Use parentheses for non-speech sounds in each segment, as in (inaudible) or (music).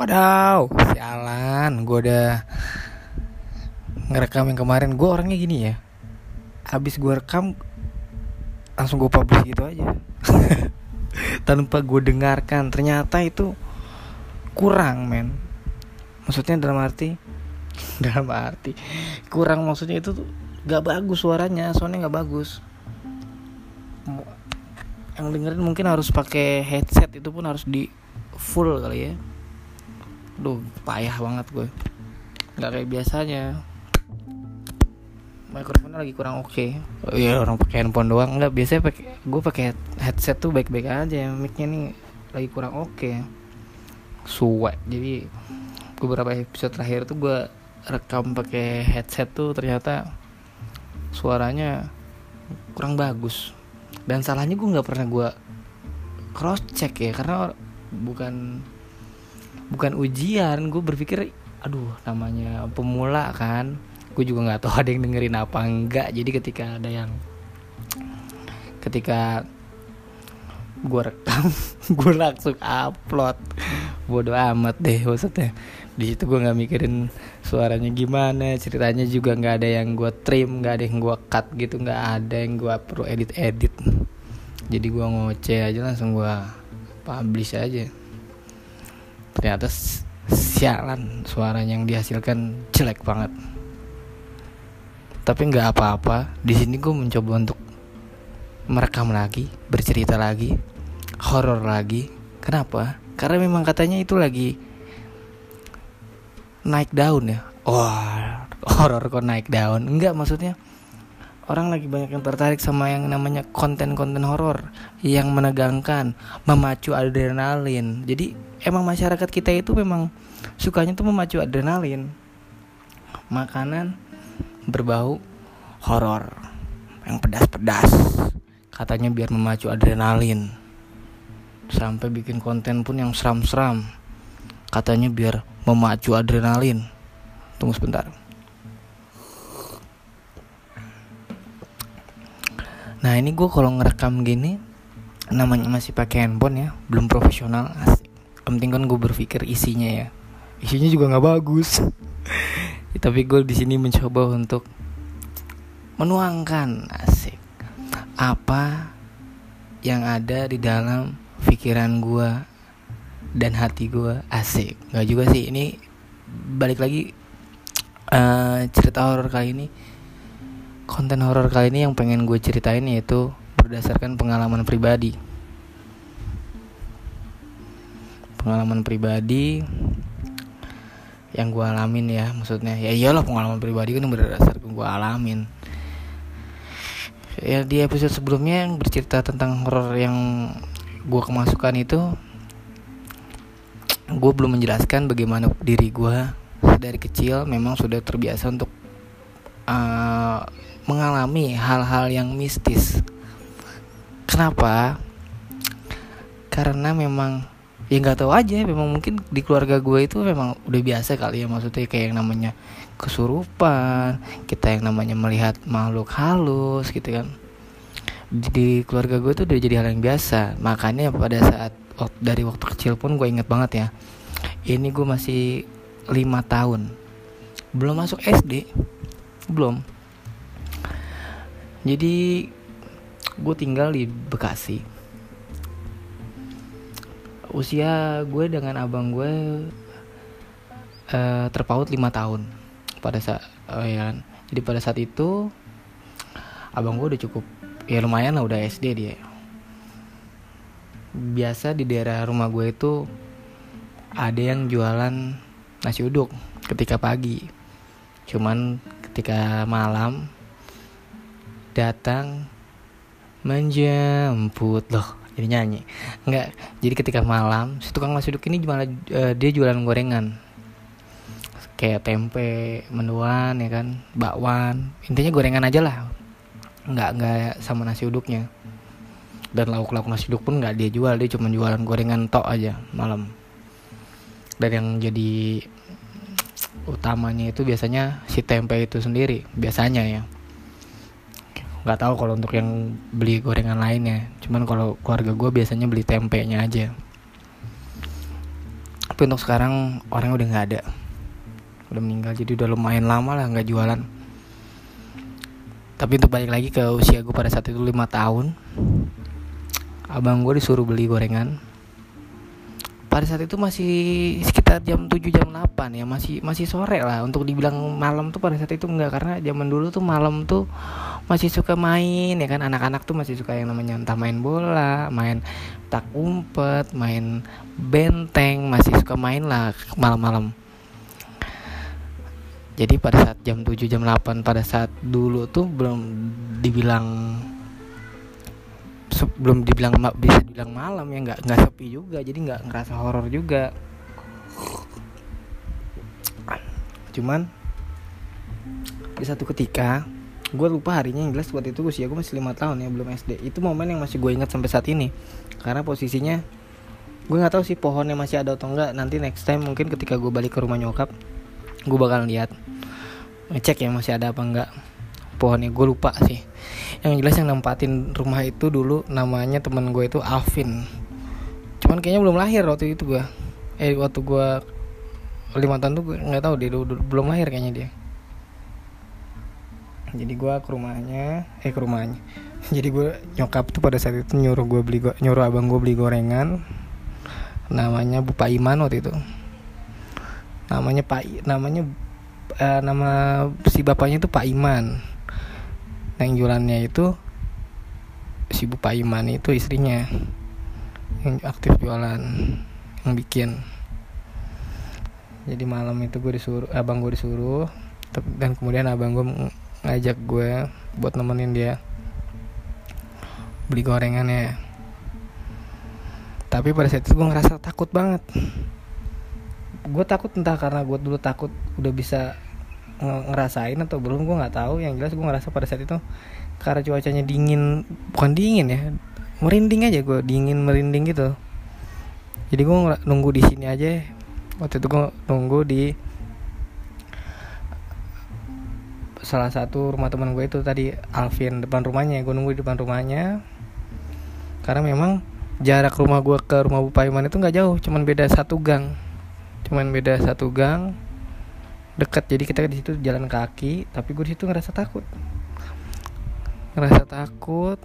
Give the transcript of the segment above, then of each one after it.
Wadaw, sialan, gue udah ngerekam yang kemarin. Gue orangnya gini ya, habis gue rekam langsung gue publish gitu aja, (laughs) tanpa gue dengarkan. Ternyata itu kurang, men. Maksudnya dalam arti, (laughs) dalam arti kurang maksudnya itu gak bagus suaranya, soalnya gak bagus. Yang dengerin mungkin harus pakai headset itu pun harus di full kali ya Duh payah banget gue. Nggak kayak biasanya. Mikrofonnya lagi kurang oke. Okay. oh, iya orang pakai handphone doang. Nggak biasanya pakai gue pakai headset tuh baik-baik aja. Micnya nih lagi kurang oke. Okay. suwe. Jadi beberapa episode terakhir tuh gue rekam pakai headset tuh ternyata suaranya kurang bagus. Dan salahnya gue nggak pernah gue cross check ya karena bukan bukan ujian gue berpikir aduh namanya pemula kan gue juga nggak tahu (laughs) ada yang dengerin apa enggak. Jadi ketika ada yang ketika gue rekam (laughs) gue langsung upload. Bodoh amat deh maksudnya. Di situ gue nggak mikirin suaranya gimana ceritanya juga nggak ada yang gue trim nggak ada yang gue cut gitu nggak ada yang gue perlu edit edit jadi gue ngoceh aja langsung gue publish aja ternyata sialan suara yang dihasilkan jelek banget. Tapi nggak apa-apa di sini gue mencoba untuk merekam lagi bercerita lagi horor lagi. Kenapa? Karena memang katanya itu lagi naik daun ya. Wah horor kok naik daun? Enggak maksudnya orang lagi banyak yang tertarik sama yang namanya konten-konten horor yang menegangkan, memacu adrenalin. Jadi emang masyarakat kita itu memang sukanya tuh memacu adrenalin. Makanan berbau horor yang pedas-pedas. Katanya biar memacu adrenalin. Sampai bikin konten pun yang seram-seram. Katanya biar memacu adrenalin. Tunggu sebentar. Nah ini gue kalau ngerekam gini namanya masih pakai handphone ya, belum profesional. Asik. Penting kan gue berpikir isinya ya, isinya juga nggak bagus. (laughs) Tapi gue di sini mencoba untuk menuangkan asik apa yang ada di dalam pikiran gue dan hati gue asik. Gak juga sih ini balik lagi uh, cerita horor kali ini konten horor kali ini yang pengen gue ceritain yaitu berdasarkan pengalaman pribadi. Pengalaman pribadi yang gue alamin ya, maksudnya ya iyalah pengalaman pribadi kan berdasarkan gue alamin. Ya di episode sebelumnya yang bercerita tentang horor yang gue kemasukan itu gue belum menjelaskan bagaimana diri gue dari kecil memang sudah terbiasa untuk uh, mengalami hal-hal yang mistis. Kenapa? Karena memang ya nggak tahu aja memang mungkin di keluarga gue itu memang udah biasa kali ya maksudnya kayak yang namanya kesurupan kita yang namanya melihat makhluk halus gitu kan di keluarga gue itu udah jadi hal yang biasa makanya pada saat dari waktu kecil pun gue inget banget ya ini gue masih lima tahun belum masuk SD belum jadi gue tinggal di Bekasi. Usia gue dengan abang gue uh, terpaut lima tahun pada saat uh, ya kan. jadi pada saat itu abang gue udah cukup ya lumayan lah udah SD dia. Biasa di daerah rumah gue itu ada yang jualan nasi uduk ketika pagi. Cuman ketika malam datang menjemput. Loh jadi nyanyi. Nggak jadi ketika malam si tukang nasi uduk ini malah uh, dia jualan gorengan. Kayak tempe mendoan ya kan bakwan. Intinya gorengan aja lah. Nggak nggak sama nasi uduknya. Dan lauk lauk nasi uduk pun nggak dia jual dia cuma jualan gorengan tok aja malam. Dan yang jadi utamanya itu biasanya si tempe itu sendiri biasanya ya nggak tahu kalau untuk yang beli gorengan lainnya cuman kalau keluarga gue biasanya beli tempenya aja. Tapi untuk sekarang orang udah nggak ada. Udah meninggal jadi udah lumayan lama lah nggak jualan. Tapi untuk balik lagi ke usia gue pada saat itu lima tahun abang gue disuruh beli gorengan pada saat itu masih sekitar jam 7 jam 8 ya masih masih sore lah. Untuk dibilang malam tuh pada saat itu enggak karena zaman dulu tuh malam tuh masih suka main ya kan? Anak-anak tuh masih suka yang namanya entah main bola main tak umpet main benteng masih suka main lah malam-malam. Jadi pada saat jam 7 jam 8 pada saat dulu tuh belum dibilang belum dibilang bisa dibilang malam ya nggak nggak sepi juga jadi nggak ngerasa horor juga. Cuman di satu ketika gue lupa harinya yang jelas waktu itu usia gue masih lima tahun ya belum SD itu momen yang masih gue ingat sampai saat ini. Karena posisinya gue nggak tahu sih pohonnya masih ada atau enggak nanti next time mungkin ketika gue balik ke rumah nyokap gue bakal lihat ngecek ya masih ada apa enggak pohonnya. Gue lupa sih. Yang jelas yang nempatin rumah itu dulu namanya teman gue itu Alvin. Cuman kayaknya belum lahir waktu itu gue eh waktu gue lima tahun tuh nggak tahu dia belum lahir kayaknya dia. Jadi gue ke rumahnya eh ke rumahnya. (laughs) Jadi gue nyokap tuh pada saat itu nyuruh gue beli nyuruh abang gue beli gorengan. Namanya Bu Pak Iman waktu itu. Namanya Pak namanya uh, nama si bapaknya itu Pak Iman yang jualannya itu si Bu Pak Iman itu istrinya yang aktif jualan yang bikin. Jadi malam itu gue disuruh abang gue disuruh dan kemudian abang gue ngajak gue buat nemenin dia beli gorengannya. Tapi pada saat itu gue ngerasa takut banget. Gue takut entah karena gue dulu takut udah bisa ngerasain atau belum gue nggak tahu. Yang jelas gue ngerasa pada saat itu karena cuacanya dingin bukan dingin ya merinding aja gue dingin merinding gitu. Jadi gue nunggu di sini aja. Waktu itu gue nunggu di salah satu rumah teman gue itu tadi Alvin depan rumahnya. Gue nunggu di depan rumahnya. Karena memang jarak rumah gue ke rumah Bu Paiman itu nggak jauh cuman beda satu gang. Cuman beda satu gang dekat jadi kita di situ jalan kaki tapi gue di situ ngerasa takut. Ngerasa takut.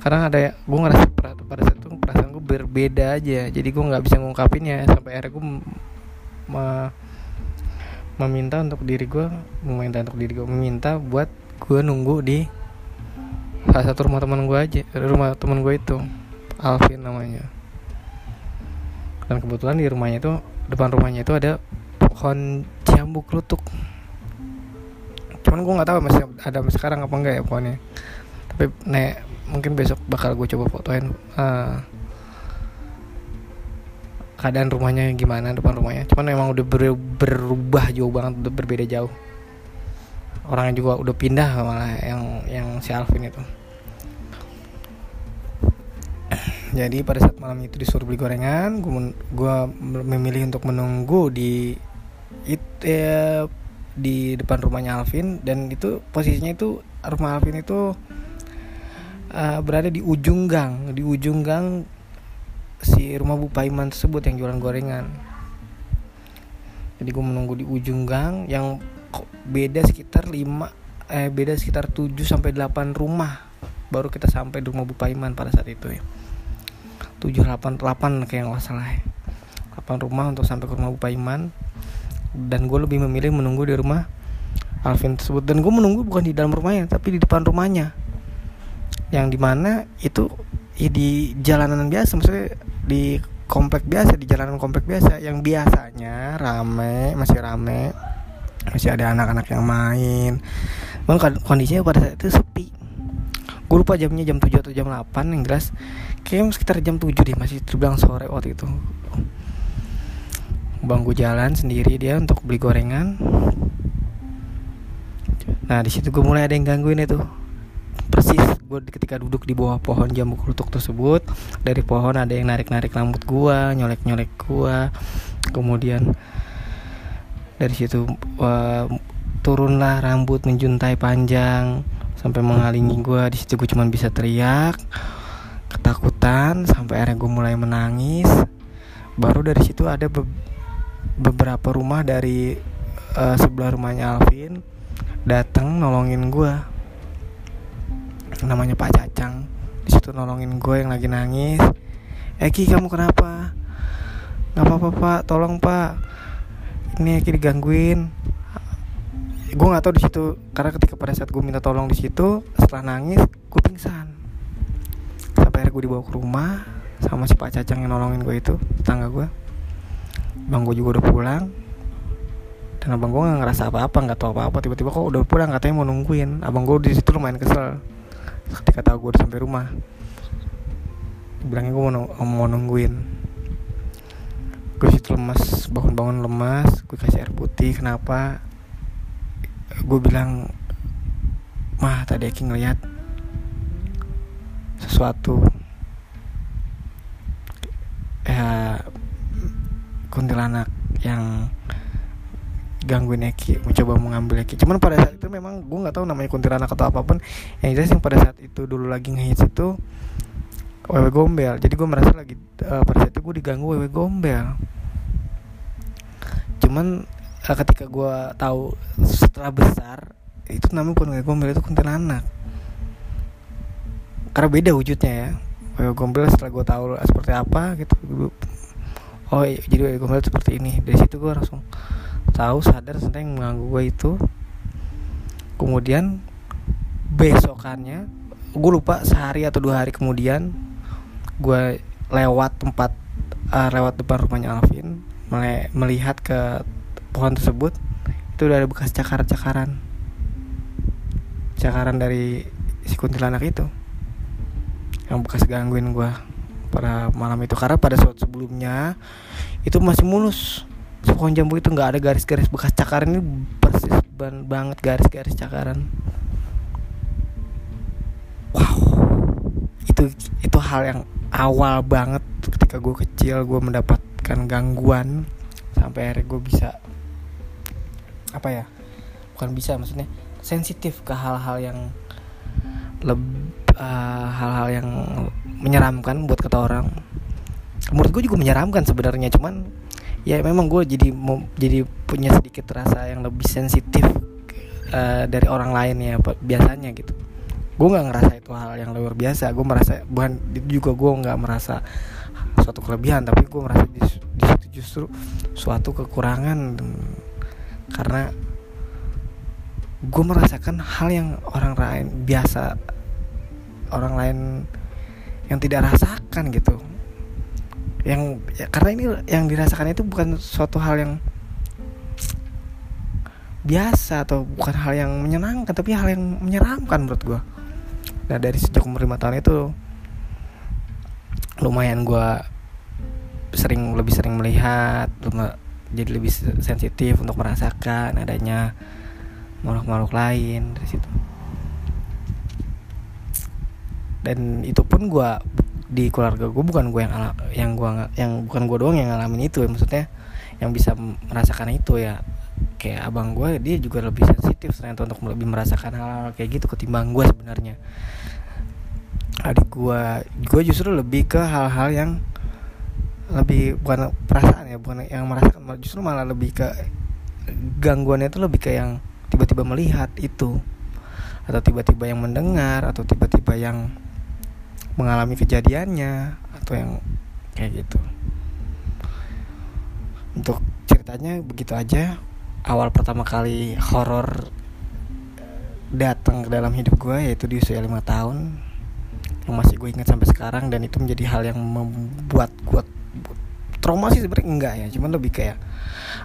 Karena ada gue ngerasa pada saat itu perasaan gue berbeda aja. Jadi gue nggak bisa ngungkapinnya sampai akhirnya gue me meminta untuk diri gue meminta untuk diri gue meminta buat gue nunggu di salah satu rumah teman gue aja rumah teman gue itu Alvin namanya. Dan kebetulan di rumahnya itu depan rumahnya itu ada pohon jambu kelutuk cuman gue nggak tahu masih ada sekarang apa enggak ya pohonnya tapi nek mungkin besok bakal gue coba fotoin uh, keadaan rumahnya gimana depan rumahnya. Cuman memang udah ber, berubah jauh banget udah berbeda jauh. Orangnya juga udah pindah malah yang yang si Alvin itu. Jadi pada saat malam itu disuruh beli gorengan gue memilih untuk menunggu di itu ya, di depan rumahnya Alvin dan itu posisinya itu rumah Alvin itu uh, berada di ujung gang di ujung gang si rumah Bu Paiman tersebut yang jualan gorengan. Jadi gue menunggu di ujung gang yang beda sekitar 5 eh beda sekitar 7 sampai 8 rumah baru kita sampai di rumah Bu Paiman pada saat itu ya. 7 8 8 kayak nggak salah ya. 8 rumah untuk sampai ke rumah Bu Paiman dan gue lebih memilih menunggu di rumah Alvin tersebut. Dan gue menunggu bukan di dalam rumahnya tapi di depan rumahnya. Yang di mana itu ya di jalanan biasa maksudnya di komplek biasa di jalanan komplek biasa. Yang biasanya rame masih rame masih ada anak-anak yang main. Bang kondisinya pada saat itu sepi. Gue lupa jamnya jam 7 atau jam 8 yang jelas. Kayaknya sekitar jam 7 deh masih terbilang sore waktu itu bangku jalan sendiri dia untuk beli gorengan. Nah di situ gue mulai ada yang gangguin itu. Persis gue ketika duduk di bawah pohon jambu kelutuk tersebut dari pohon ada yang narik narik rambut gue nyolek nyolek gue kemudian dari situ uh, turunlah rambut menjuntai panjang sampai menghalangi gue di situ gue cuma bisa teriak ketakutan sampai akhirnya gue mulai menangis. Baru dari situ ada beberapa rumah dari uh, sebelah rumahnya Alvin datang nolongin gue namanya Pak Cacang. Di situ nolongin gue yang lagi nangis. Eki kamu kenapa? Nggak apa-apa pak. Tolong pak. Ini Eki digangguin. Gue nggak tahu di situ karena ketika pada saat gue minta tolong di situ setelah nangis gue pingsan. Sampai akhirnya gue dibawa ke rumah sama si Pak Cacang yang nolongin gue itu tetangga gue bang gue juga udah pulang. Dan abang gue nggak ngerasa apa-apa nggak tahu apa-apa. Tiba-tiba kok udah pulang katanya mau nungguin. Abang gue di situ lumayan kesel. Ketika tahu gue udah sampai rumah. Bilangnya gue mau, mau nungguin. Gue situ lemas bangun-bangun lemas. Gue kasih air putih kenapa? Gue bilang mah tadi Eki ngeliat sesuatu ya kuntilanak yang gangguin Eki mencoba mengambil Eki. Cuman pada saat itu memang gue nggak tahu namanya kuntilanak atau apa pun. Yang jelas yang pada saat itu dulu lagi ngehits itu wewe gombel. Jadi gue merasa lagi uh, pada saat itu gue diganggu wewe gombel. Cuman uh, ketika gue tahu setelah besar itu namanya wewe gombel itu kuntilanak. Karena beda wujudnya ya. Wewe gombel setelah gue tahu seperti apa gitu oh iya, jadi wewe gombel seperti ini. Dari situ gue langsung tahu sadar tentang mengganggu gue itu kemudian besokannya gue lupa sehari atau dua hari kemudian gue lewat tempat uh, lewat depan rumahnya Alvin melihat ke pohon tersebut itu udah ada bekas cakar-cakaran. Cakaran dari si kuntilanak itu yang bekas gangguin gue pada malam itu. Karena pada saat sebelumnya itu masih mulus. Pohon jambu itu nggak ada garis-garis bekas cakaran. Ini persis ban banget garis-garis cakaran. Wow. Itu itu hal yang awal banget ketika gue kecil gue mendapatkan gangguan sampai akhirnya gue bisa apa ya bukan bisa maksudnya sensitif ke hal-hal yang lebih uh, hal-hal yang menyeramkan buat kata orang. Menurut gue juga menyeramkan sebenarnya cuman ya memang gue jadi jadi punya sedikit rasa yang lebih sensitif uh, dari orang lain ya biasanya gitu. Gue nggak ngerasa itu hal yang luar biasa gue merasa bukan itu juga gue nggak merasa suatu kelebihan tapi gue merasa justru suatu kekurangan. Karena gue merasakan hal yang orang lain biasa orang lain yang tidak rasakan gitu. Yang ya, karena ini yang dirasakan itu bukan suatu hal yang biasa atau bukan hal yang menyenangkan tapi hal yang menyeramkan menurut gue nah dari sejak umur lima tahun itu lumayan gue sering lebih sering melihat jadi lebih sensitif untuk merasakan adanya makhluk-makhluk lain dari situ dan itu pun gue di keluarga gue bukan gue yang yang gue yang bukan gue doang yang ngalamin itu ya. Maksudnya yang bisa merasakan itu ya. Kayak abang gue dia juga lebih sensitif ternyata untuk lebih merasakan hal-hal kayak gitu ketimbang gue sebenarnya. Adik gue gue justru lebih ke hal-hal yang lebih bukan perasaan ya bukan yang merasakan justru malah lebih ke gangguannya itu lebih ke yang tiba-tiba melihat itu. Atau tiba-tiba yang mendengar atau tiba-tiba yang mengalami kejadiannya atau yang kayak gitu. Untuk ceritanya begitu aja. Awal pertama kali horor datang ke dalam hidup gue yaitu di usia lima tahun. Yang masih gue ingat sampai sekarang dan itu menjadi hal yang membuat gue trauma sih sebenarnya enggak ya. Cuman lebih kayak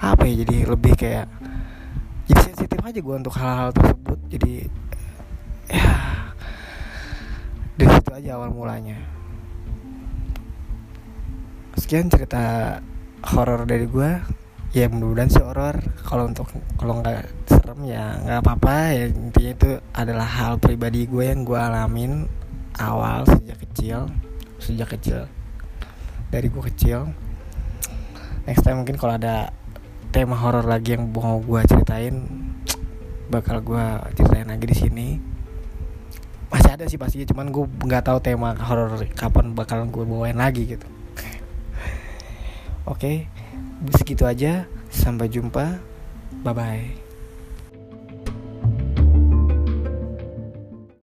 apa ya jadi lebih kayak jadi sensitif aja gue untuk hal-hal tersebut. Jadi ya dari situ aja awal mulanya. Sekian cerita horor dari gue ya mudah-mudahan sih horor. Kalau untuk kalau nggak serem ya nggak apa-apa. Ya intinya itu adalah hal pribadi gue yang gue alamin awal sejak kecil. Sejak kecil. Dari gue kecil. Next time mungkin kalau ada tema horor lagi yang mau gue ceritain bakal gue ceritain lagi di sini ada sih pasti cuman gue nggak tahu tema horor kapan bakalan gue bawain lagi gitu Oke, segitu aja. Sampai jumpa. Bye bye.